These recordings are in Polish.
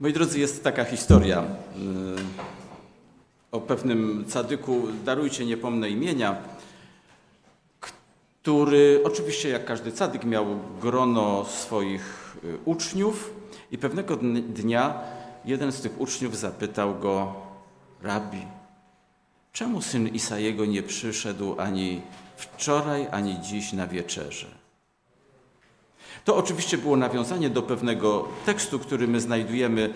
Moi drodzy, jest taka historia y, o pewnym cadyku, darujcie, nie pomnę imienia, który oczywiście jak każdy cadyk miał grono swoich y, uczniów i pewnego dnia jeden z tych uczniów zapytał go, rabi, czemu syn Isajego nie przyszedł ani wczoraj, ani dziś na wieczerze? To oczywiście było nawiązanie do pewnego tekstu, który my znajdujemy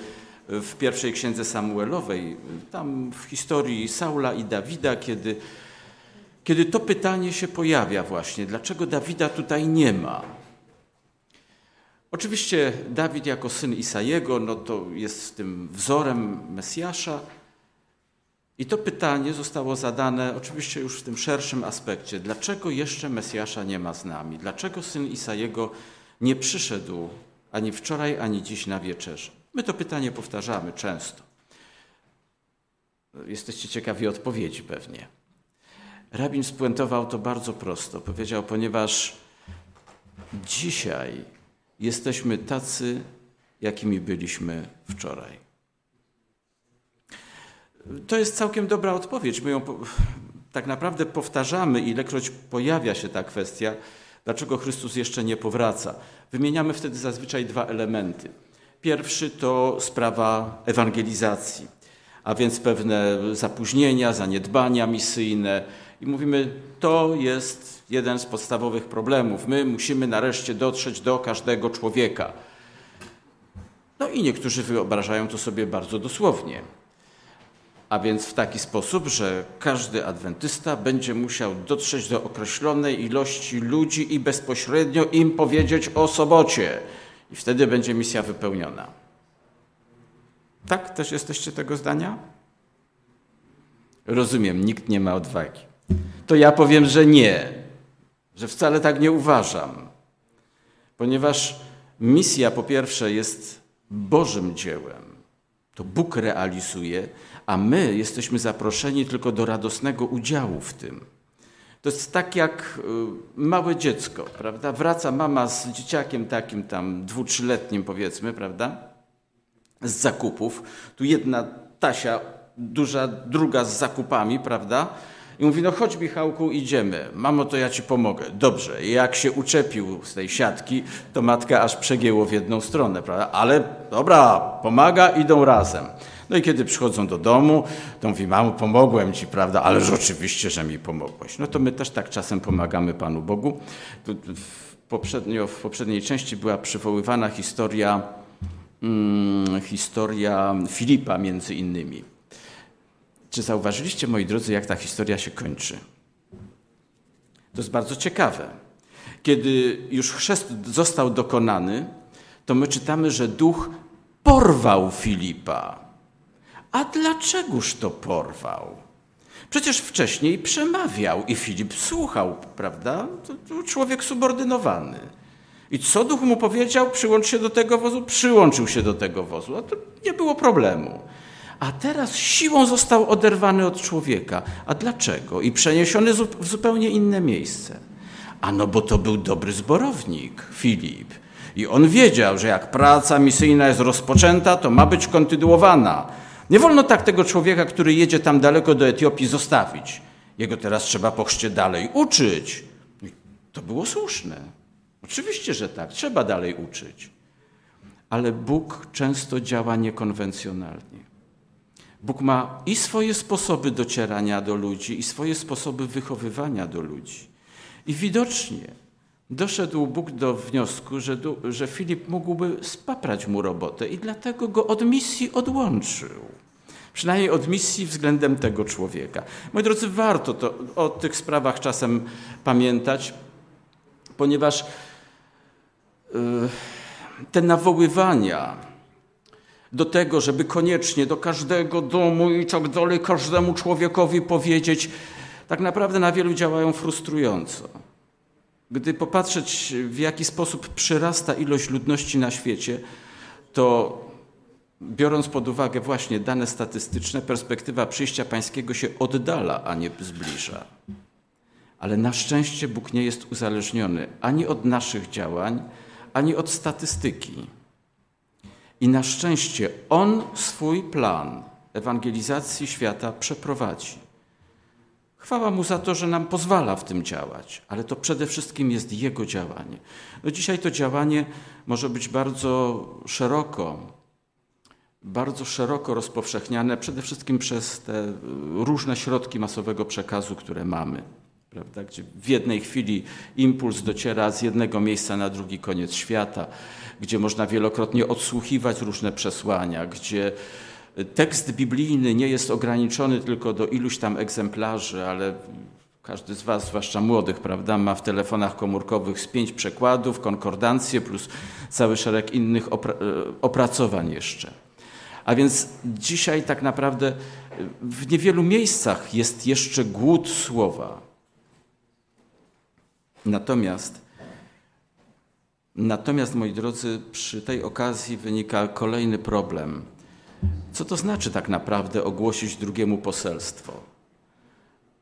w pierwszej księdze Samuelowej, tam w historii Saula i Dawida, kiedy, kiedy to pytanie się pojawia właśnie, dlaczego Dawida tutaj nie ma. Oczywiście Dawid jako syn Isajego, no to jest tym wzorem Mesjasza. I to pytanie zostało zadane oczywiście już w tym szerszym aspekcie. Dlaczego jeszcze Mesjasza nie ma z nami? Dlaczego syn Isajego nie przyszedł ani wczoraj, ani dziś na wieczerze? My to pytanie powtarzamy często. Jesteście ciekawi odpowiedzi pewnie. Rabin spuentował to bardzo prosto. Powiedział, ponieważ dzisiaj jesteśmy tacy, jakimi byliśmy wczoraj. To jest całkiem dobra odpowiedź. My ją tak naprawdę powtarzamy, ilekroć pojawia się ta kwestia, dlaczego Chrystus jeszcze nie powraca. Wymieniamy wtedy zazwyczaj dwa elementy. Pierwszy to sprawa ewangelizacji, a więc pewne zapóźnienia, zaniedbania misyjne. I mówimy, to jest jeden z podstawowych problemów. My musimy nareszcie dotrzeć do każdego człowieka. No i niektórzy wyobrażają to sobie bardzo dosłownie. A więc w taki sposób, że każdy adwentysta będzie musiał dotrzeć do określonej ilości ludzi i bezpośrednio im powiedzieć o sobocie. I wtedy będzie misja wypełniona. Tak też jesteście tego zdania? Rozumiem, nikt nie ma odwagi. To ja powiem, że nie, że wcale tak nie uważam. Ponieważ misja po pierwsze jest Bożym dziełem. To Bóg realizuje, a my jesteśmy zaproszeni tylko do radosnego udziału w tym. To jest tak jak y, małe dziecko, prawda? Wraca mama z dzieciakiem takim tam dwu, trzyletnim powiedzmy, prawda? Z zakupów. Tu jedna tasia duża, druga z zakupami, prawda? I mówi, no chodź Michałku, idziemy. Mamo, to ja ci pomogę. Dobrze. I jak się uczepił z tej siatki, to matka aż przegięło w jedną stronę, prawda? Ale dobra, pomaga, idą razem. No i kiedy przychodzą do domu, to mówi, mamo, pomogłem ci, prawda? Ale oczywiście, że mi pomogłeś. No to my też tak czasem pomagamy Panu Bogu. Poprzednio, w poprzedniej części była przywoływana historia, hmm, historia Filipa między innymi. Czy zauważyliście, moi drodzy, jak ta historia się kończy? To jest bardzo ciekawe. Kiedy już chrzest został dokonany, to my czytamy, że duch porwał Filipa. A dlaczegoż to porwał? Przecież wcześniej przemawiał i Filip słuchał, prawda? To, to człowiek subordynowany. I co duch mu powiedział? Przyłącz się do tego wozu? Przyłączył się do tego wozu. A to nie było problemu. A teraz siłą został oderwany od człowieka. A dlaczego? I przeniesiony w zupełnie inne miejsce. A no bo to był dobry zborownik, Filip. I on wiedział, że jak praca misyjna jest rozpoczęta, to ma być kontynuowana. Nie wolno tak tego człowieka, który jedzie tam daleko do Etiopii, zostawić. Jego teraz trzeba po chrzcie dalej uczyć. To było słuszne. Oczywiście, że tak, trzeba dalej uczyć. Ale Bóg często działa niekonwencjonalnie. Bóg ma i swoje sposoby docierania do ludzi, i swoje sposoby wychowywania do ludzi. I widocznie doszedł Bóg do wniosku, że, że Filip mógłby spaprać mu robotę i dlatego go od misji odłączył. Przynajmniej od misji względem tego człowieka. Moi drodzy, warto to, o tych sprawach czasem pamiętać, ponieważ yy, te nawoływania do tego, żeby koniecznie do każdego domu i tak dalej, każdemu człowiekowi powiedzieć, tak naprawdę na wielu działają frustrująco. Gdy popatrzeć, w jaki sposób przyrasta ilość ludności na świecie, to biorąc pod uwagę właśnie dane statystyczne, perspektywa przyjścia pańskiego się oddala, a nie zbliża. Ale na szczęście Bóg nie jest uzależniony ani od naszych działań, ani od statystyki. I na szczęście On swój plan ewangelizacji świata przeprowadzi. Chwała Mu za to, że nam pozwala w tym działać, ale to przede wszystkim jest Jego działanie. No dzisiaj to działanie może być bardzo szeroko, bardzo szeroko rozpowszechniane, przede wszystkim przez te różne środki masowego przekazu, które mamy. Prawda? Gdzie w jednej chwili impuls dociera z jednego miejsca na drugi koniec świata, gdzie można wielokrotnie odsłuchiwać różne przesłania, gdzie tekst biblijny nie jest ograniczony tylko do iluś tam egzemplarzy, ale każdy z Was, zwłaszcza młodych, prawda, ma w telefonach komórkowych z pięć przekładów, konkordancje plus cały szereg innych opra opracowań jeszcze. A więc dzisiaj tak naprawdę w niewielu miejscach jest jeszcze głód słowa. Natomiast, natomiast, moi drodzy, przy tej okazji wynika kolejny problem. Co to znaczy tak naprawdę ogłosić drugiemu poselstwo?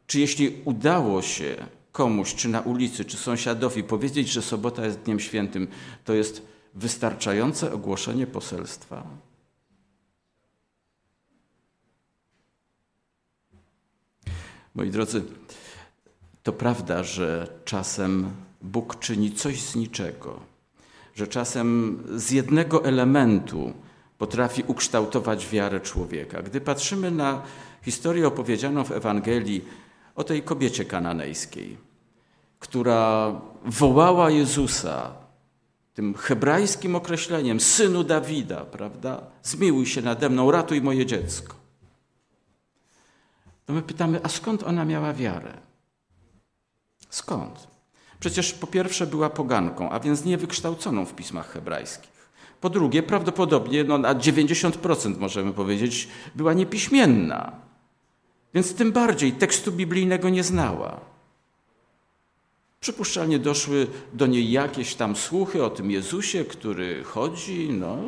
Czy jeśli udało się komuś, czy na ulicy, czy sąsiadowi powiedzieć, że sobota jest dniem świętym, to jest wystarczające ogłoszenie poselstwa? Moi drodzy, to prawda, że czasem Bóg czyni coś z niczego, że czasem z jednego elementu potrafi ukształtować wiarę człowieka. Gdy patrzymy na historię opowiedzianą w Ewangelii o tej kobiecie kananejskiej, która wołała Jezusa tym hebrajskim określeniem, synu Dawida, prawda? Zmiłuj się nade mną, ratuj moje dziecko. To my pytamy, a skąd ona miała wiarę? Skąd? Przecież po pierwsze była poganką, a więc niewykształconą w pismach hebrajskich. Po drugie, prawdopodobnie no, na 90% możemy powiedzieć, była niepiśmienna. Więc tym bardziej tekstu biblijnego nie znała. Przypuszczalnie doszły do niej jakieś tam słuchy o tym Jezusie, który chodzi, no,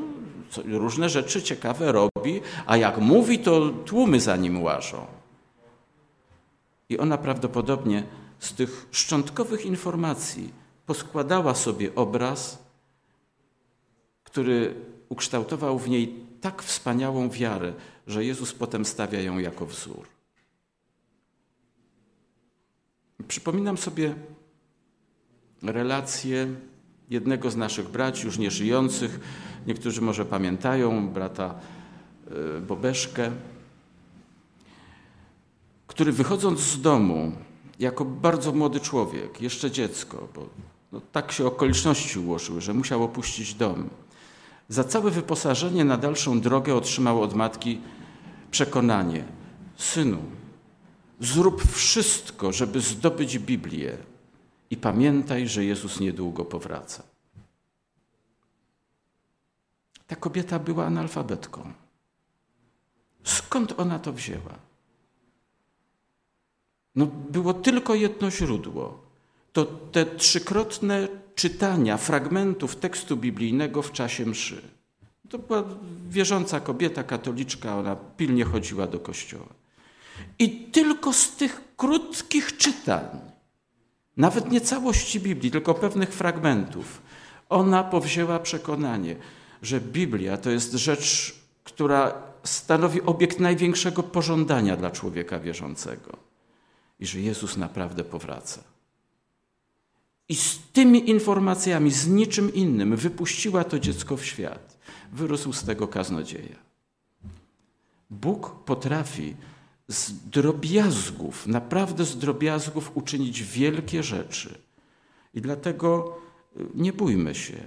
różne rzeczy ciekawe robi, a jak mówi, to tłumy za nim łażą. I ona prawdopodobnie z tych szczątkowych informacji poskładała sobie obraz, który ukształtował w niej tak wspaniałą wiarę, że Jezus potem stawia ją jako wzór. Przypominam sobie relację jednego z naszych braci, już nieżyjących. Niektórzy może pamiętają, brata e, Bobeszkę, który wychodząc z domu jako bardzo młody człowiek, jeszcze dziecko, bo no, tak się okoliczności ułożyły, że musiał opuścić dom. Za całe wyposażenie na dalszą drogę otrzymał od matki przekonanie: Synu, zrób wszystko, żeby zdobyć Biblię i pamiętaj, że Jezus niedługo powraca. Ta kobieta była analfabetką. Skąd ona to wzięła? No, było tylko jedno źródło. To te trzykrotne czytania fragmentów tekstu biblijnego w czasie mszy. To była wierząca kobieta, katoliczka, ona pilnie chodziła do kościoła. I tylko z tych krótkich czytań, nawet nie całości Biblii, tylko pewnych fragmentów, ona powzięła przekonanie, że Biblia to jest rzecz, która stanowi obiekt największego pożądania dla człowieka wierzącego i że Jezus naprawdę powraca. I z tymi informacjami, z niczym innym wypuściła to dziecko w świat. Wyrósł z tego kaznodzieja. Bóg potrafi z drobiazgów, naprawdę z drobiazgów uczynić wielkie rzeczy. I dlatego y, nie bójmy się.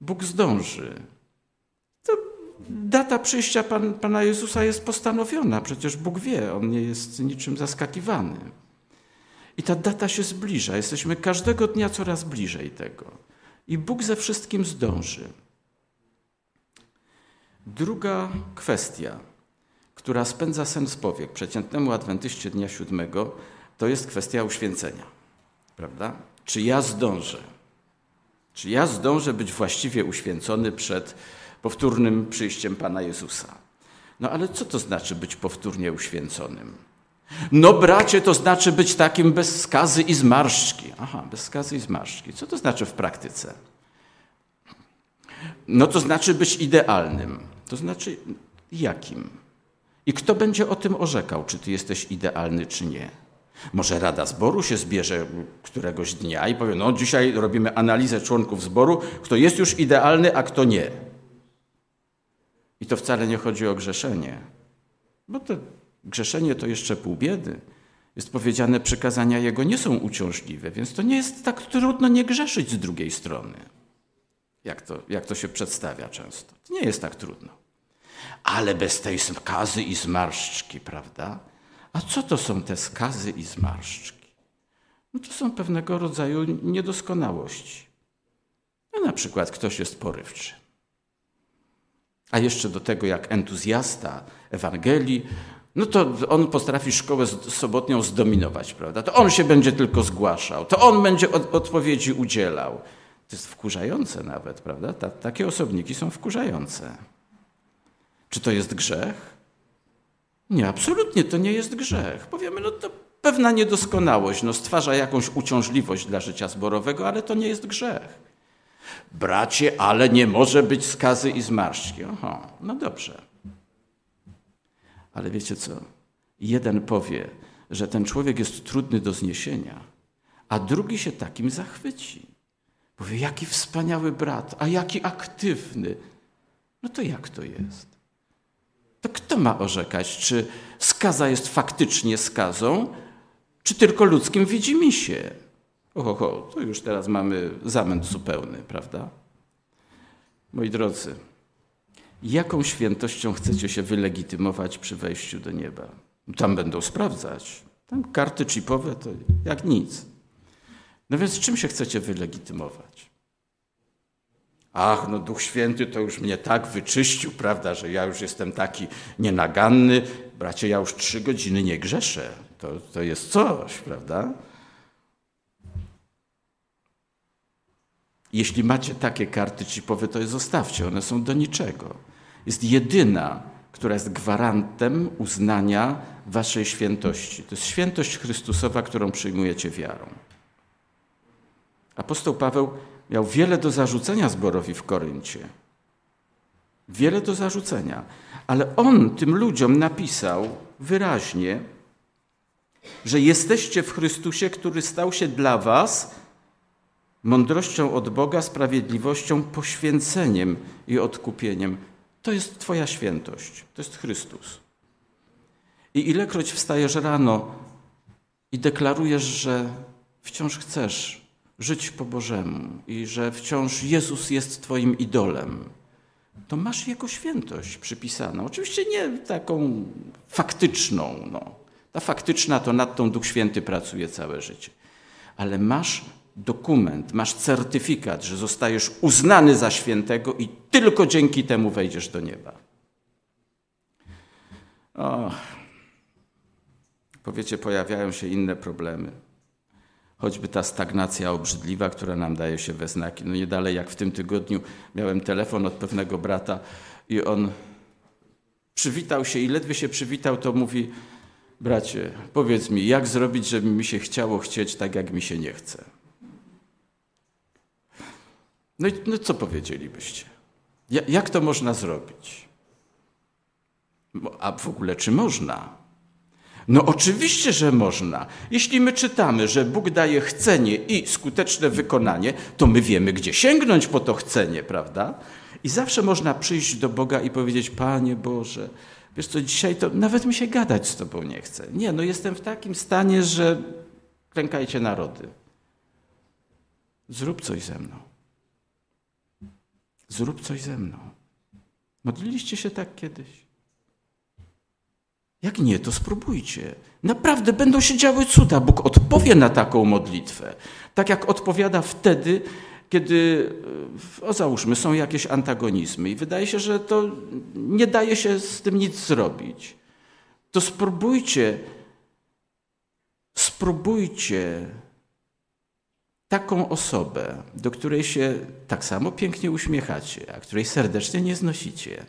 Bóg zdąży. To data przyjścia Pan, Pana Jezusa jest postanowiona. Przecież Bóg wie, On nie jest niczym zaskakiwany. I ta data się zbliża. Jesteśmy każdego dnia coraz bliżej tego. I Bóg ze wszystkim zdąży. Druga kwestia, która spędza sens powiek przeciętnemu adwentyście dnia siódmego, to jest kwestia uświęcenia. Prawda? Czy ja zdążę? Czy ja zdążę być właściwie uświęcony przed powtórnym przyjściem Pana Jezusa? No ale co to znaczy być powtórnie uświęconym? No bracie, to znaczy być takim bez skazy i zmarszczki. Aha, bez skazy i zmarszczki. Co to znaczy w praktyce? No to znaczy być idealnym. To znaczy jakim? I kto będzie o tym orzekał, czy ty jesteś idealny, czy nie? Może Rada Zboru się zbierze któregoś dnia i powie, no dzisiaj robimy analizę członków zboru, kto jest już idealny, a kto nie. I to wcale nie chodzi o grzeszenie, bo to grzeszenie to jeszcze pół biedy. Jest powiedziane, przykazania Jego nie są uciążliwe, więc to nie jest tak trudno nie grzeszyć z drugiej strony, jak to, jak to się przedstawia często. To nie jest tak trudno. Ale bez tej skazy i zmarszczki, prawda? A co to są te skazy i zmarszczki? No to są pewnego rodzaju niedoskonałości. No na przykład ktoś jest porywczy. A jeszcze do tego, jak entuzjasta Ewangelii, no to on potrafi szkołę sobotnią zdominować, prawda? To on się będzie tylko zgłaszał, to on będzie od, odpowiedzi udzielał. To jest wkurzające nawet, prawda? Ta, takie osobniki są wkurzające. Czy to jest grzech? Nie, absolutnie to nie jest grzech. Powiemy, no to pewna niedoskonałość, no stwarza jakąś uciążliwość dla życia zborowego, ale to nie jest grzech. Bracie, ale nie może być skazy i zmarszczki. Oho, no dobrze. Ale wiecie co? Jeden powie, że ten człowiek jest trudny do zniesienia, a drugi się takim zachwyci. Powie, jaki wspaniały brat, a jaki aktywny. No to jak to jest? To kto ma orzekać, czy skaza jest faktycznie skazą, czy tylko ludzkim widzimisię? Oho, to już teraz mamy zamęt zupełny, prawda? Moi drodzy, jaką świętością chcecie się wylegitymować przy wejściu do nieba? Tam będą sprawdzać. Tam karty chipowe to jak nic. No więc czym się chcecie wylegitymować? Ach, no Duch Święty to już mnie tak wyczyścił, prawda, że ja już jestem taki nienaganny. Bracie, ja już trzy godziny nie grzeszę. To, to jest coś, prawda? Jeśli macie takie karty chipowe, to je zostawcie, one są do niczego. Jest jedyna, która jest gwarantem uznania waszej świętości. To jest świętość Chrystusowa, którą przyjmujecie wiarą. Apostoł Paweł miał wiele do zarzucenia zborowi w Koryncie. Wiele do zarzucenia. Ale on tym ludziom napisał wyraźnie, że jesteście w Chrystusie, który stał się dla was mądrością od Boga, sprawiedliwością, poświęceniem i odkupieniem. To jest Twoja świętość, to jest Chrystus. I ilekroć wstajesz rano i deklarujesz, że wciąż chcesz żyć po Bożemu i że wciąż Jezus jest Twoim idolem, to masz Jego świętość przypisaną. Oczywiście nie taką faktyczną. No. Ta faktyczna to nad tą Duch Święty pracuje całe życie. Ale masz dokument, masz certyfikat, że zostajesz uznany za świętego i tylko dzięki temu wejdziesz do nieba. O, powiecie, pojawiają się inne problemy. Choćby ta stagnacja obrzydliwa, która nam daje się we znaki. No nie dalej jak w tym tygodniu miałem telefon od pewnego brata i on przywitał się i ledwie się przywitał, to mówi, bracie, powiedz mi, jak zrobić, żeby mi się chciało chcieć tak, jak mi się nie chce. No i no co powiedzielibyście? Jak to można zrobić? A w ogóle czy można? No oczywiście, że można. Jeśli my czytamy, że Bóg daje chcenie i skuteczne wykonanie, to my wiemy, gdzie sięgnąć po to chcenie, prawda? I zawsze można przyjść do Boga i powiedzieć: Panie Boże, wiesz co, dzisiaj to nawet mi się gadać z Tobą nie chce. Nie, no jestem w takim stanie, że klękajcie narody. Zrób coś ze mną. Zrób coś ze mną. Modliliście się tak kiedyś? Jak nie, to spróbujcie. Naprawdę będą się działy cuda. Bóg odpowie na taką modlitwę. Tak jak odpowiada wtedy, kiedy, o załóżmy, są jakieś antagonizmy i wydaje się, że to nie daje się z tym nic zrobić. To spróbujcie, spróbujcie taką osobę, do której się tak samo pięknie uśmiechacie, a której serdecznie nie znosicie,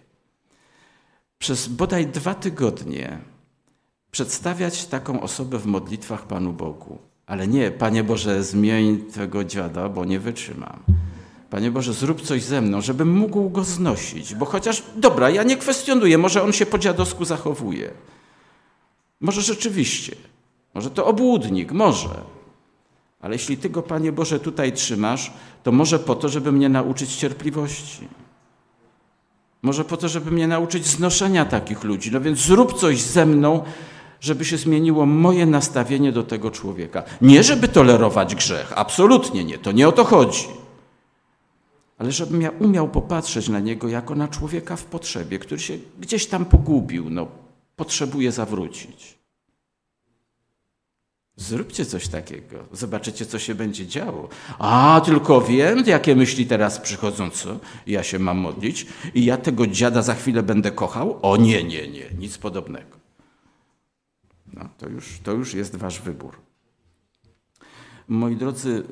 przez bodaj dwa tygodnie przedstawiać taką osobę w modlitwach Panu Bogu. Ale nie, Panie Boże, zmień tego dziada, bo nie wytrzymam. Panie Boże, zrób coś ze mną, żebym mógł go znosić, bo chociaż, dobra, ja nie kwestionuję, może on się po dziadowsku zachowuje. Może rzeczywiście, może to obłudnik, może. Ale jeśli Ty go, Panie Boże, tutaj trzymasz, to może po to, żeby mnie nauczyć cierpliwości. Może po to, żeby mnie nauczyć znoszenia takich ludzi. No więc zrób coś ze mną, żeby się zmieniło moje nastawienie do tego człowieka. Nie, żeby tolerować grzech, absolutnie nie, to nie o to chodzi. Ale żebym ja umiał popatrzeć na niego jako na człowieka w potrzebie, który się gdzieś tam pogubił, no, potrzebuje zawrócić. Zróbcie coś takiego, zobaczycie, co się będzie działo. A, tylko wiem, jakie myśli teraz przychodzą, co? Ja się mam modlić i ja tego dziada za chwilę będę kochał? O nie, nie, nie, nic podobnego. No, to już, to już jest wasz wybór. Moi drodzy,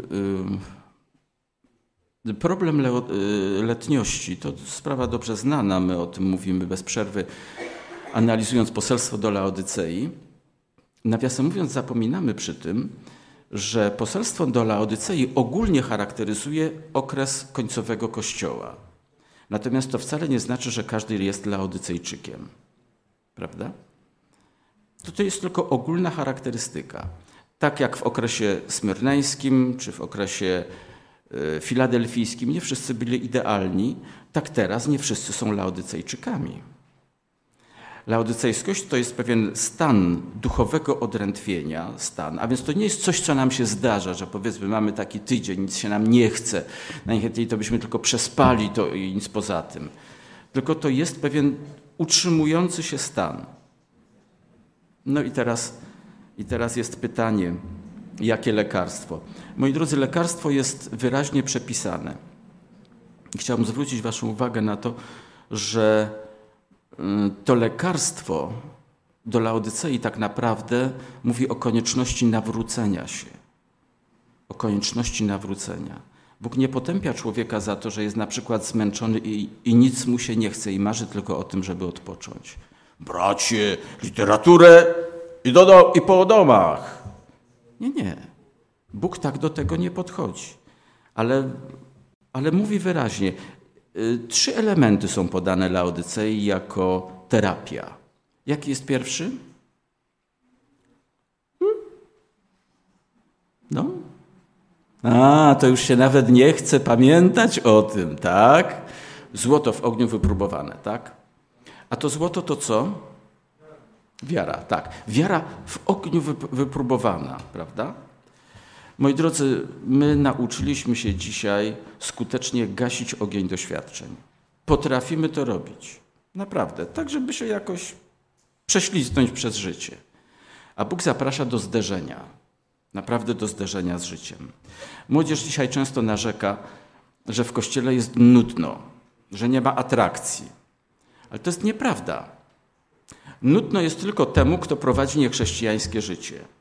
problem y, letniości to sprawa dobrze znana, my o tym mówimy bez przerwy, analizując poselstwo do Laodycei. Nawiasem mówiąc, zapominamy przy tym, że poselstwo do Laodycei ogólnie charakteryzuje okres końcowego Kościoła. Natomiast to wcale nie znaczy, że każdy jest Laodycejczykiem. Prawda? To, jest tylko ogólna charakterystyka. Tak jak w okresie smyrneńskim czy w okresie e, filadelfijskim nie wszyscy byli idealni, tak teraz nie wszyscy są Laodycejczykami. Laodycejskość to jest pewien stan duchowego odrętwienia, stan, a więc to nie jest coś, co nam się zdarza, że powiedzmy mamy taki tydzień, nic się nam nie chce, najchętniej to byśmy tylko przespali to i nic poza tym. Tylko to jest pewien utrzymujący się stan. No i teraz, i teraz jest pytanie, jakie lekarstwo? Moi drodzy, lekarstwo jest wyraźnie przepisane. Chciałbym zwrócić Waszą uwagę na to, że to lekarstwo do Laodycei tak naprawdę mówi o konieczności nawrócenia się. O konieczności nawrócenia. Bóg nie potępia człowieka za to, że jest na przykład zmęczony i, i nic mu się nie chce i marzy tylko o tym, żeby odpocząć. Bracie, literaturę i, do, do, i po domach. Nie, nie. Bóg tak do tego nie podchodzi. Ale, ale mówi wyraźnie, Y, trzy elementy są podane Laodycei jako terapia. Jaki jest pierwszy? No. A, to już się nawet nie chce pamiętać o tym, tak? Złoto w ogniu wypróbowane, tak? A to złoto to co? Wiara, tak. Wiara w ogniu wypróbowana, prawda? Moi drodzy, my nauczyliśmy się dzisiaj skutecznie gasić ogień doświadczeń. Potrafimy to robić. Naprawdę, tak żeby się jakoś prześliznąć przez życie. A Bóg zaprasza do zderzenia, naprawdę do zderzenia z życiem. Młodzież dzisiaj często narzeka, że w kościele jest nudno, że nie ma atrakcji. Ale to jest nieprawda. Nudno jest tylko temu, kto prowadzi niechrześcijańskie życie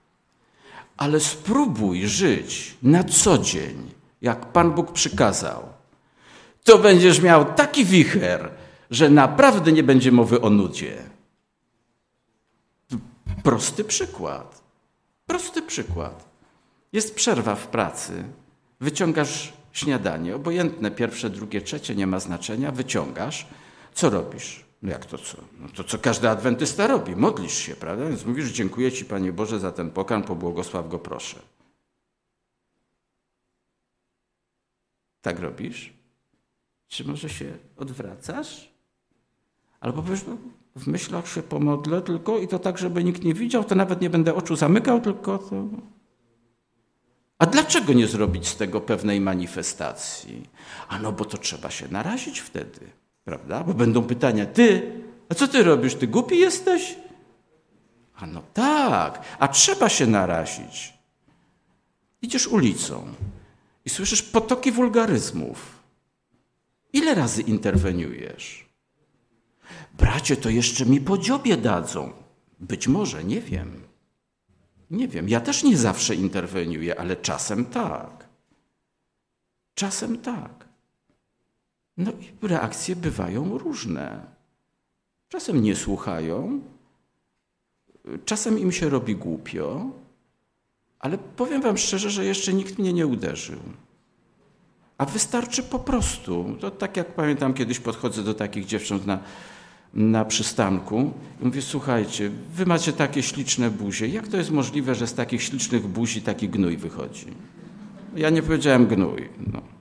ale spróbuj żyć na co dzień, jak Pan Bóg przykazał. To będziesz miał taki wicher, że naprawdę nie będzie mowy o nudzie. Prosty przykład. Prosty przykład. Jest przerwa w pracy. Wyciągasz śniadanie, obojętne pierwsze, drugie, trzecie, nie ma znaczenia. Wyciągasz. Co robisz? No jak to co? No to co każdy adwentysta robi, modlisz się, prawda? Więc mówisz, dziękuję Ci Panie Boże za ten pokarm, pobłogosław go proszę. Tak robisz? Czy może się odwracasz? Albo powiesz, no, w myślach się pomodlę tylko i to tak, żeby nikt nie widział, to nawet nie będę oczu zamykał, tylko to... A dlaczego nie zrobić z tego pewnej manifestacji? A no bo to trzeba się narazić wtedy. Prawda? Bo będą pytania, ty, a co ty robisz? Ty głupi jesteś? A no tak, a trzeba się narazić. Idziesz ulicą i słyszysz potoki wulgaryzmów. Ile razy interweniujesz? Bracie, to jeszcze mi po dziobie dadzą. Być może, nie wiem. Nie wiem, ja też nie zawsze interweniuję, ale czasem tak. Czasem tak. No i reakcje bywają różne. Czasem nie słuchają, czasem im się robi głupio, ale powiem Wam szczerze, że jeszcze nikt mnie nie uderzył. A wystarczy po prostu. To tak jak pamiętam, kiedyś podchodzę do takich dziewcząt na, na przystanku i mówię, słuchajcie, wy macie takie śliczne buzie. Jak to jest możliwe, że z takich ślicznych buzi taki gnój wychodzi? Ja nie powiedziałem gnój. No.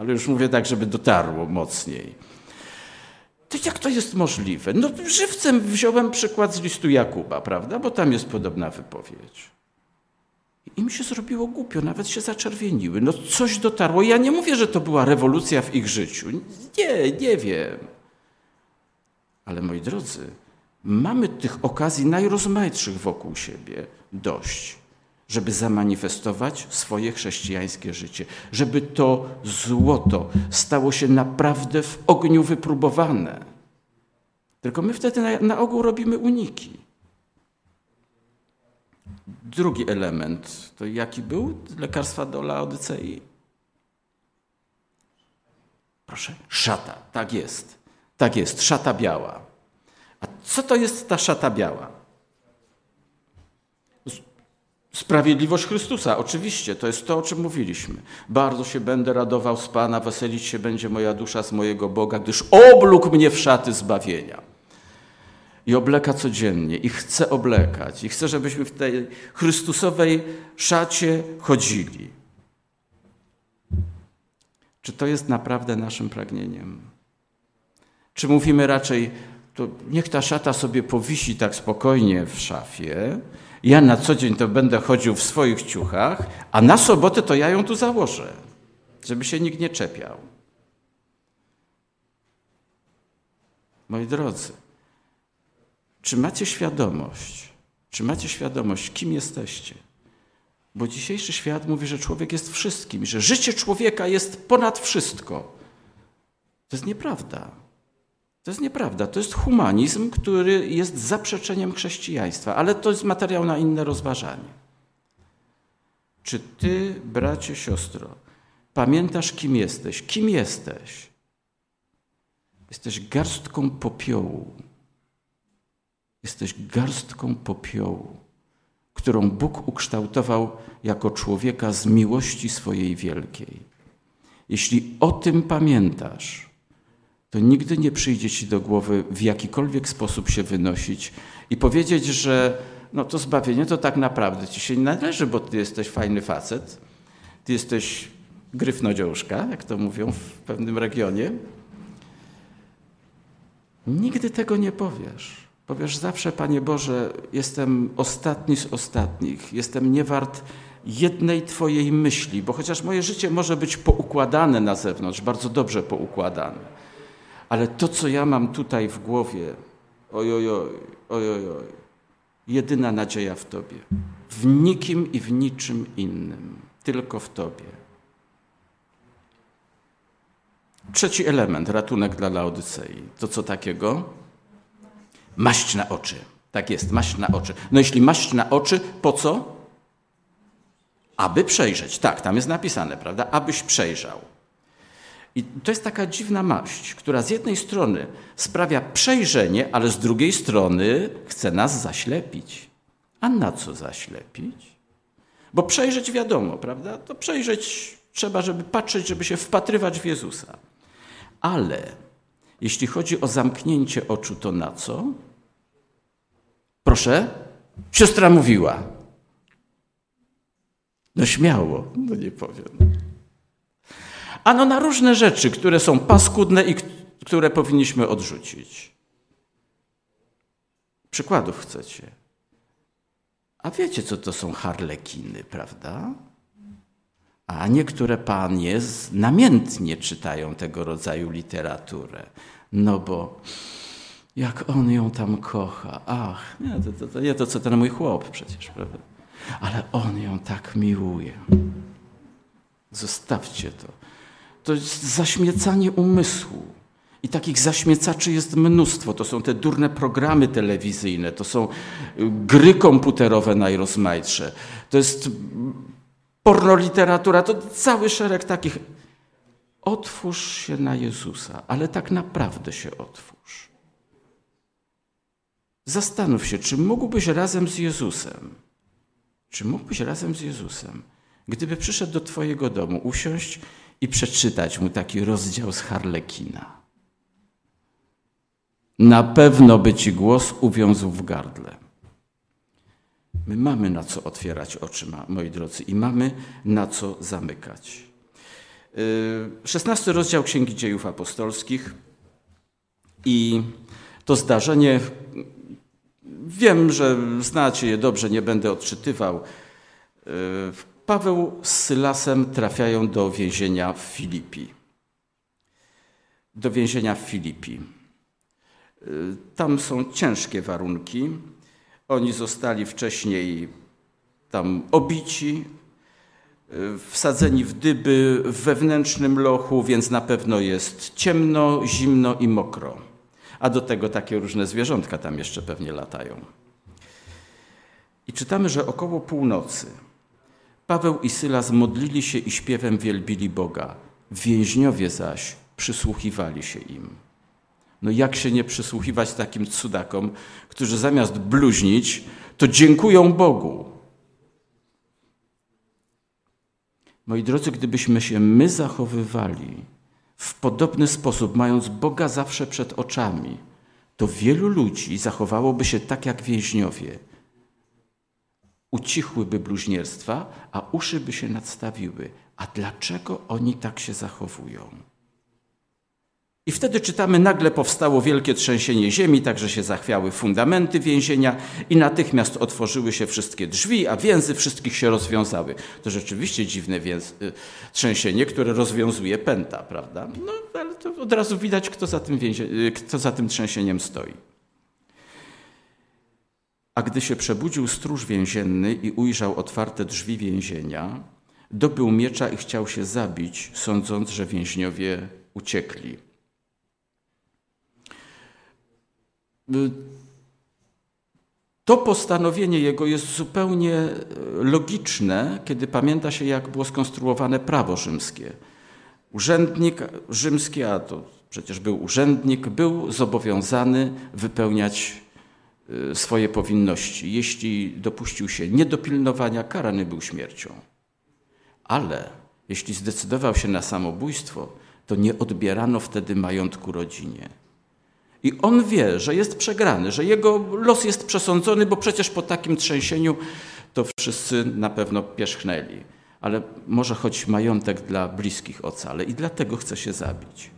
Ale już mówię tak, żeby dotarło mocniej. To jak to jest możliwe? No żywcem wziąłem przykład z listu Jakuba, prawda? Bo tam jest podobna wypowiedź. I mi się zrobiło głupio, nawet się zaczerwieniły. No coś dotarło. Ja nie mówię, że to była rewolucja w ich życiu. Nie, nie wiem. Ale moi drodzy, mamy tych okazji najrozmaitszych wokół siebie dość, żeby zamanifestować swoje chrześcijańskie życie, żeby to złoto stało się naprawdę w ogniu wypróbowane. Tylko my wtedy na, na ogół robimy uniki. Drugi element, to jaki był lekarstwa do Laodycei? Proszę, szata, tak jest. Tak jest, szata biała. A co to jest ta szata biała? Sprawiedliwość Chrystusa, oczywiście, to jest to, o czym mówiliśmy. Bardzo się będę radował z Pana, weselić się będzie moja dusza z mojego Boga, gdyż oblógł mnie w szaty zbawienia i obleka codziennie i chce oblekać i chce, żebyśmy w tej Chrystusowej szacie chodzili. Czy to jest naprawdę naszym pragnieniem? Czy mówimy raczej, to niech ta szata sobie powisi tak spokojnie w szafie, ja na co dzień to będę chodził w swoich ciuchach, a na sobotę to ja ją tu założę, żeby się nikt nie czepiał. Moi drodzy, czy macie świadomość, czy macie świadomość, kim jesteście? Bo dzisiejszy świat mówi, że człowiek jest wszystkim, że życie człowieka jest ponad wszystko. To jest nieprawda. To jest nieprawda. To jest humanizm, który jest zaprzeczeniem chrześcijaństwa, ale to jest materiał na inne rozważanie. Czy ty, bracie, siostro, pamiętasz, kim jesteś? Kim jesteś? Jesteś garstką popiołu Jesteś garstką popiołu, którą Bóg ukształtował jako człowieka z miłości swojej wielkiej. Jeśli o tym pamiętasz, to nigdy nie przyjdzie ci do głowy w jakikolwiek sposób się wynosić i powiedzieć, że no to zbawienie to tak naprawdę ci się nie należy, bo ty jesteś fajny facet, ty jesteś gryfnodziążka, jak to mówią w pewnym regionie. Nigdy tego nie powiesz. Powiesz zawsze, Panie Boże, jestem ostatni z ostatnich, jestem niewart jednej Twojej myśli, bo chociaż moje życie może być poukładane na zewnątrz, bardzo dobrze poukładane, ale to, co ja mam tutaj w głowie, ojojoj, ojojoj, jedyna nadzieja w Tobie. W nikim i w niczym innym, tylko w Tobie. Trzeci element, ratunek dla Laodycei. To co takiego? Maść na oczy. Tak jest, maść na oczy. No jeśli maść na oczy, po co? Aby przejrzeć. Tak, tam jest napisane, prawda? Abyś przejrzał. I to jest taka dziwna maść, która z jednej strony sprawia przejrzenie, ale z drugiej strony chce nas zaślepić. A na co zaślepić? Bo przejrzeć wiadomo, prawda? To przejrzeć trzeba, żeby patrzeć, żeby się wpatrywać w Jezusa. Ale jeśli chodzi o zamknięcie oczu, to na co? Proszę? Siostra mówiła. No śmiało, no nie powiem. Ano na różne rzeczy, które są paskudne i które powinniśmy odrzucić. Przykładów chcecie. A wiecie, co to są harlekiny, prawda? A niektóre panie namiętnie czytają tego rodzaju literaturę. No bo jak on ją tam kocha. Ach, nie, to, to, to nie to, co ten mój chłop przecież, prawda? Ale on ją tak miłuje. Zostawcie to. To jest zaśmiecanie umysłu. I takich zaśmiecaczy jest mnóstwo. To są te durne programy telewizyjne, to są gry komputerowe najrozmaitsze, to jest pornoliteratura, to cały szereg takich. Otwórz się na Jezusa, ale tak naprawdę się otwórz. Zastanów się, czy mógłbyś razem z Jezusem, czy mógłbyś razem z Jezusem, gdyby przyszedł do Twojego domu, usiąść i przeczytać mu taki rozdział z Harlekina. Na pewno by ci głos uwiązł w gardle. My mamy na co otwierać oczy, moi drodzy, i mamy na co zamykać. Y, szesnasty rozdział Księgi Dziejów Apostolskich i to zdarzenie, wiem, że znacie je dobrze, nie będę odczytywał. Paweł z Sylasem trafiają do więzienia w Filipi. Do więzienia w Filipi. Y, tam są ciężkie warunki. Oni zostali wcześniej tam obici, y, wsadzeni w dyby w wewnętrznym lochu, więc na pewno jest ciemno, zimno i mokro. A do tego takie różne zwierzątka tam jeszcze pewnie latają. I czytamy, że około północy Paweł i Sylas modlili się i śpiewem wielbili Boga. Więźniowie zaś przysłuchiwali się im. No jak się nie przysłuchiwać takim cudakom, którzy zamiast bluźnić, to dziękują Bogu. Moi drodzy, gdybyśmy się my zachowywali w podobny sposób, mając Boga zawsze przed oczami, to wielu ludzi zachowałoby się tak jak więźniowie. Ucichłyby bluźnierstwa, a uszy by się nadstawiły. A dlaczego oni tak się zachowują? I wtedy czytamy, nagle powstało wielkie trzęsienie ziemi, także się zachwiały fundamenty więzienia i natychmiast otworzyły się wszystkie drzwi, a więzy wszystkich się rozwiązały. To rzeczywiście dziwne więz, y, trzęsienie, które rozwiązuje pęta, prawda? No, ale to od razu widać, kto za tym, więzie, y, kto za tym trzęsieniem stoi. A gdy się przebudził stróż więzienny i ujrzał otwarte drzwi więzienia, dobył miecza i chciał się zabić, sądząc, że więźniowie uciekli. To postanowienie jego jest zupełnie e, logiczne, kiedy pamięta się, jak było skonstruowane prawo rzymskie. Urzędnik rzymski, a to przecież był urzędnik, był zobowiązany wypełniać swoje powinności. Jeśli dopuścił się niedopilnowania, karany był śmiercią. Ale jeśli zdecydował się na samobójstwo, to nie odbierano wtedy majątku rodzinie. I on wie, że jest przegrany, że jego los jest przesądzony, bo przecież po takim trzęsieniu to wszyscy na pewno pierzchnęli. Ale może choć majątek dla bliskich ocale i dlatego chce się zabić.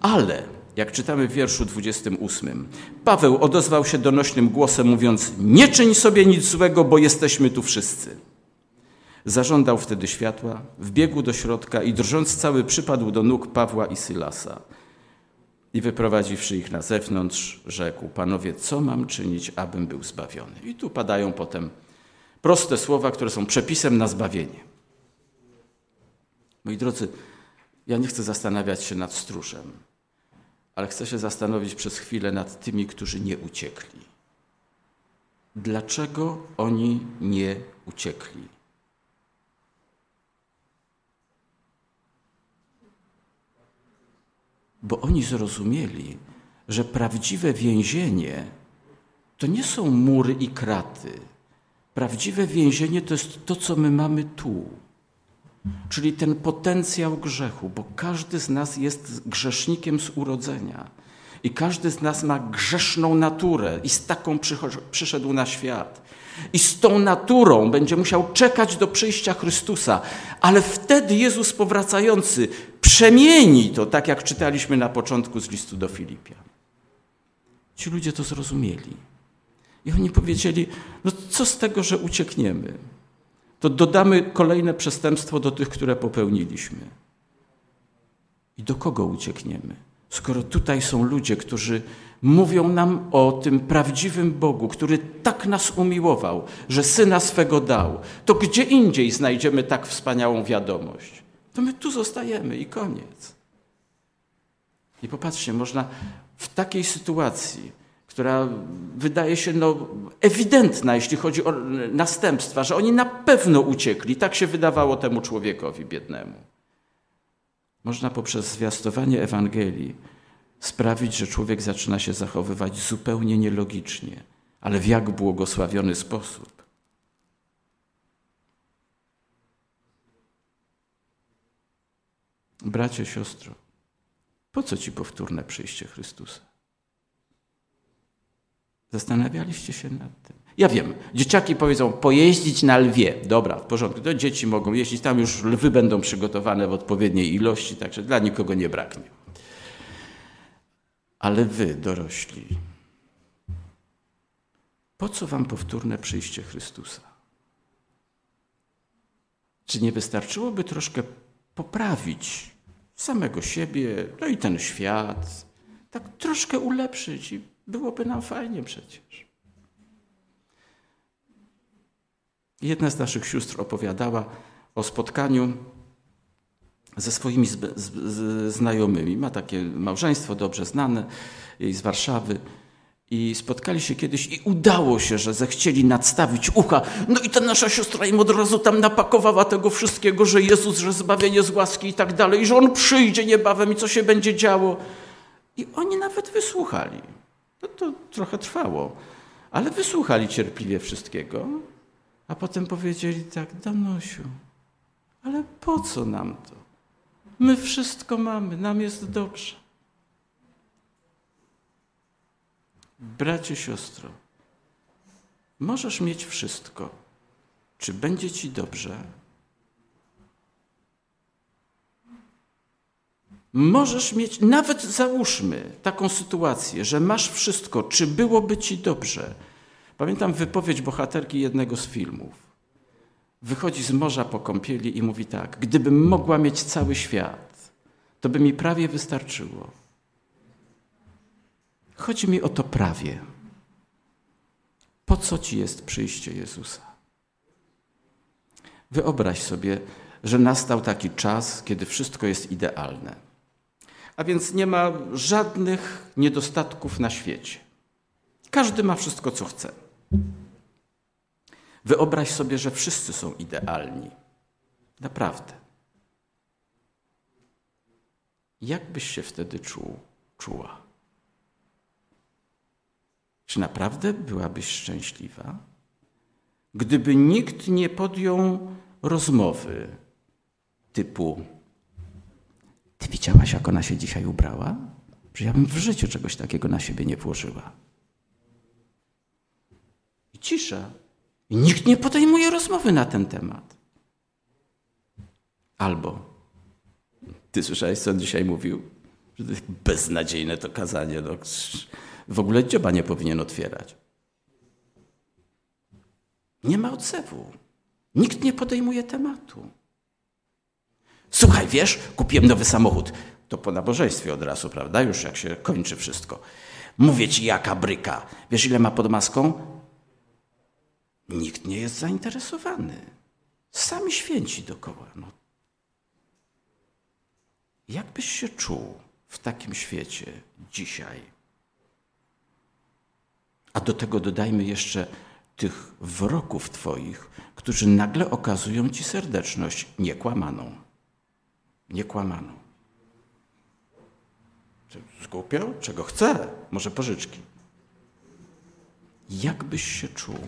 Ale, jak czytamy w wierszu 28, Paweł odezwał się donośnym głosem, mówiąc: Nie czyń sobie nic złego, bo jesteśmy tu wszyscy. Zażądał wtedy światła, wbiegł do środka i drżąc cały przypadł do nóg Pawła i Sylasa. I wyprowadziwszy ich na zewnątrz, rzekł: Panowie, co mam czynić, abym był zbawiony? I tu padają potem proste słowa, które są przepisem na zbawienie. Moi drodzy, ja nie chcę zastanawiać się nad stróżem, ale chcę się zastanowić przez chwilę nad tymi, którzy nie uciekli. Dlaczego oni nie uciekli? bo oni zrozumieli, że prawdziwe więzienie to nie są mury i kraty. Prawdziwe więzienie to jest to, co my mamy tu. Czyli ten potencjał grzechu, bo każdy z nas jest grzesznikiem z urodzenia. I każdy z nas ma grzeszną naturę i z taką przyszedł na świat. I z tą naturą będzie musiał czekać do przyjścia Chrystusa. Ale wtedy Jezus powracający przemieni to, tak jak czytaliśmy na początku z listu do Filipian. Ci ludzie to zrozumieli. I oni powiedzieli: No co z tego, że uciekniemy? To dodamy kolejne przestępstwo do tych, które popełniliśmy. I do kogo uciekniemy? Skoro tutaj są ludzie, którzy mówią nam o tym prawdziwym Bogu, który tak nas umiłował, że syna swego dał, to gdzie indziej znajdziemy tak wspaniałą wiadomość? To my tu zostajemy i koniec. I popatrzcie, można w takiej sytuacji, która wydaje się no, ewidentna, jeśli chodzi o następstwa, że oni na pewno uciekli, tak się wydawało temu człowiekowi biednemu. Można poprzez zwiastowanie Ewangelii sprawić, że człowiek zaczyna się zachowywać zupełnie nielogicznie, ale w jak błogosławiony sposób. Bracie, siostro, po co ci powtórne przyjście Chrystusa? Zastanawialiście się nad tym? Ja wiem, dzieciaki powiedzą pojeździć na lwie. Dobra, w porządku, to dzieci mogą jeździć, tam już lwy będą przygotowane w odpowiedniej ilości, także dla nikogo nie braknie. Ale wy, dorośli, po co wam powtórne przyjście Chrystusa? Czy nie wystarczyłoby troszkę poprawić samego siebie, no i ten świat, tak troszkę ulepszyć i byłoby nam fajnie przecież. Jedna z naszych sióstr opowiadała o spotkaniu ze swoimi znajomymi. Ma takie małżeństwo dobrze znane z Warszawy. I spotkali się kiedyś i udało się, że zechcieli nadstawić ucha. No i ta nasza siostra im od razu tam napakowała tego wszystkiego, że Jezus, że zbawienie z łaski i tak dalej, że On przyjdzie niebawem i co się będzie działo. I oni nawet wysłuchali. No to trochę trwało, ale wysłuchali cierpliwie wszystkiego, a potem powiedzieli tak, Danusiu, ale po co nam to? My wszystko mamy, nam jest dobrze. Bracie, siostro, możesz mieć wszystko. Czy będzie ci dobrze? Możesz mieć, nawet załóżmy taką sytuację, że masz wszystko, czy byłoby ci dobrze? Pamiętam wypowiedź bohaterki jednego z filmów. Wychodzi z morza po kąpieli i mówi tak: Gdybym mogła mieć cały świat, to by mi prawie wystarczyło. Chodzi mi o to prawie. Po co ci jest przyjście Jezusa? Wyobraź sobie, że nastał taki czas, kiedy wszystko jest idealne. A więc nie ma żadnych niedostatków na świecie. Każdy ma wszystko, co chce. Wyobraź sobie, że wszyscy są idealni. Naprawdę. Jak byś się wtedy czuł, czuła? Czy naprawdę byłabyś szczęśliwa? Gdyby nikt nie podjął rozmowy typu: Ty widziałaś, jak ona się dzisiaj ubrała? Że ja bym w życiu czegoś takiego na siebie nie włożyła. I cisza. I nikt nie podejmuje rozmowy na ten temat. Albo, ty słyszałeś, co on dzisiaj mówił? Że to jest beznadziejne to kazanie. No, w ogóle dzioba nie powinien otwierać. Nie ma odzewu. Nikt nie podejmuje tematu. Słuchaj, wiesz, kupiłem nowy samochód. To po nabożeństwie od razu, prawda? Już jak się kończy wszystko. Mówię ci, jaka bryka. Wiesz, ile ma pod maską? Nikt nie jest zainteresowany. Sami święci dokoła. No. Jak byś się czuł w takim świecie dzisiaj? A do tego dodajmy jeszcze tych wroków Twoich, którzy nagle okazują Ci serdeczność niekłamaną. Niekłamaną. Zgłupiał? Czego chce? Może pożyczki. Jak byś się czuł?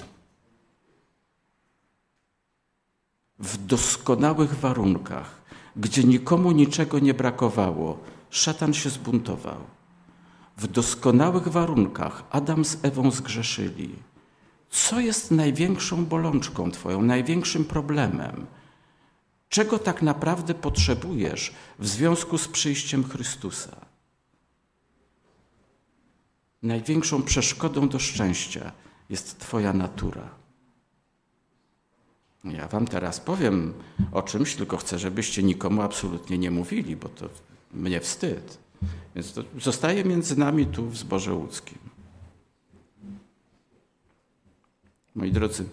W doskonałych warunkach, gdzie nikomu niczego nie brakowało, szatan się zbuntował w doskonałych warunkach Adam z Ewą zgrzeszyli. Co jest największą bolączką Twoją, największym problemem? Czego tak naprawdę potrzebujesz w związku z przyjściem Chrystusa? Największą przeszkodą do szczęścia jest Twoja natura. Ja Wam teraz powiem o czymś, tylko chcę, żebyście nikomu absolutnie nie mówili, bo to mnie wstyd. Więc to zostaje między nami tu w zborze łódzkim. Moi drodzy,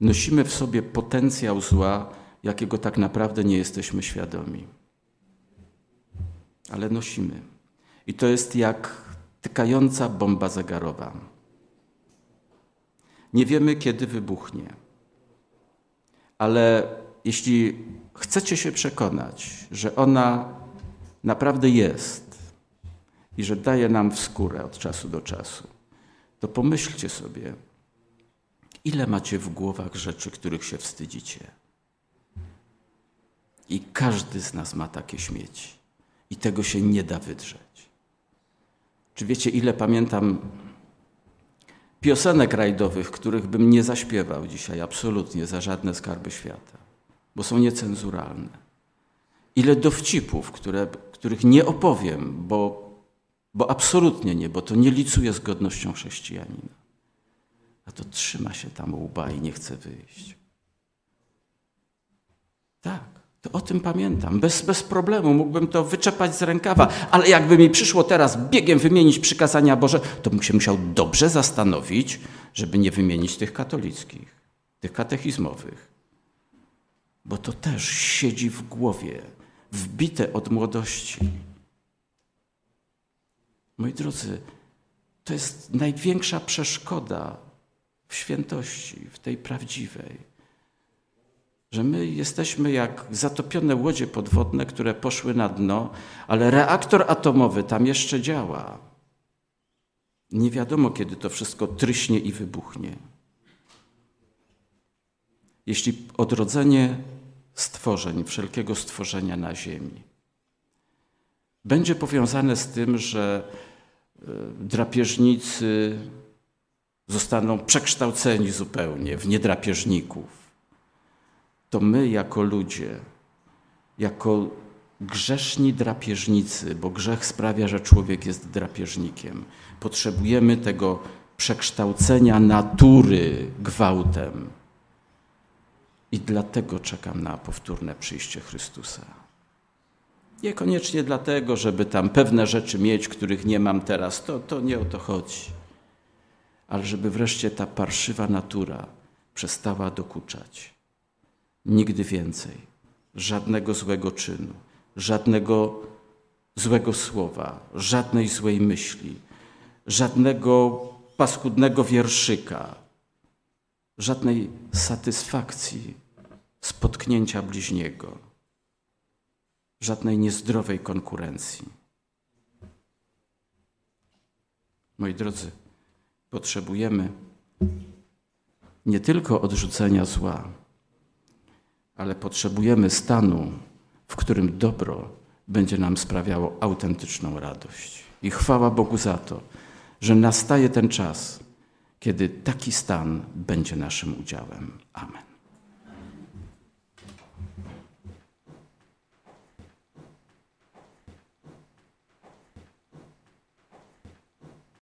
nosimy w sobie potencjał zła, jakiego tak naprawdę nie jesteśmy świadomi. Ale nosimy. I to jest jak tykająca bomba zegarowa. Nie wiemy, kiedy wybuchnie. Ale jeśli chcecie się przekonać, że ona naprawdę jest i że daje nam w skórę od czasu do czasu, to pomyślcie sobie, ile macie w głowach rzeczy, których się wstydzicie. I każdy z nas ma takie śmieci. I tego się nie da wydrzeć. Czy wiecie, ile pamiętam piosenek rajdowych, których bym nie zaśpiewał dzisiaj absolutnie za żadne skarby świata, bo są niecenzuralne. Ile dowcipów, które, których nie opowiem, bo, bo absolutnie nie, bo to nie licuje z godnością chrześcijanina. A to trzyma się tam łba i nie chce wyjść. Tak. O tym pamiętam. Bez, bez problemu mógłbym to wyczepać z rękawa, ale jakby mi przyszło teraz biegiem wymienić przykazania Boże, to bym się musiał dobrze zastanowić, żeby nie wymienić tych katolickich, tych katechizmowych. Bo to też siedzi w głowie, wbite od młodości. Moi drodzy, to jest największa przeszkoda w świętości, w tej prawdziwej że my jesteśmy jak zatopione łodzie podwodne, które poszły na dno, ale reaktor atomowy tam jeszcze działa. Nie wiadomo, kiedy to wszystko tryśnie i wybuchnie. Jeśli odrodzenie stworzeń, wszelkiego stworzenia na Ziemi, będzie powiązane z tym, że e, drapieżnicy zostaną przekształceni zupełnie w niedrapieżników, to my jako ludzie, jako grzeszni drapieżnicy, bo grzech sprawia, że człowiek jest drapieżnikiem, potrzebujemy tego przekształcenia natury gwałtem. I dlatego czekam na powtórne przyjście Chrystusa. Niekoniecznie dlatego, żeby tam pewne rzeczy mieć, których nie mam teraz, to, to nie o to chodzi. Ale żeby wreszcie ta parszywa natura przestała dokuczać. Nigdy więcej. Żadnego złego czynu, żadnego złego słowa, żadnej złej myśli, żadnego paskudnego wierszyka, żadnej satysfakcji spotknięcia bliźniego, żadnej niezdrowej konkurencji. Moi drodzy, potrzebujemy nie tylko odrzucenia zła, ale potrzebujemy stanu, w którym dobro będzie nam sprawiało autentyczną radość. I chwała Bogu za to, że nastaje ten czas, kiedy taki stan będzie naszym udziałem. Amen.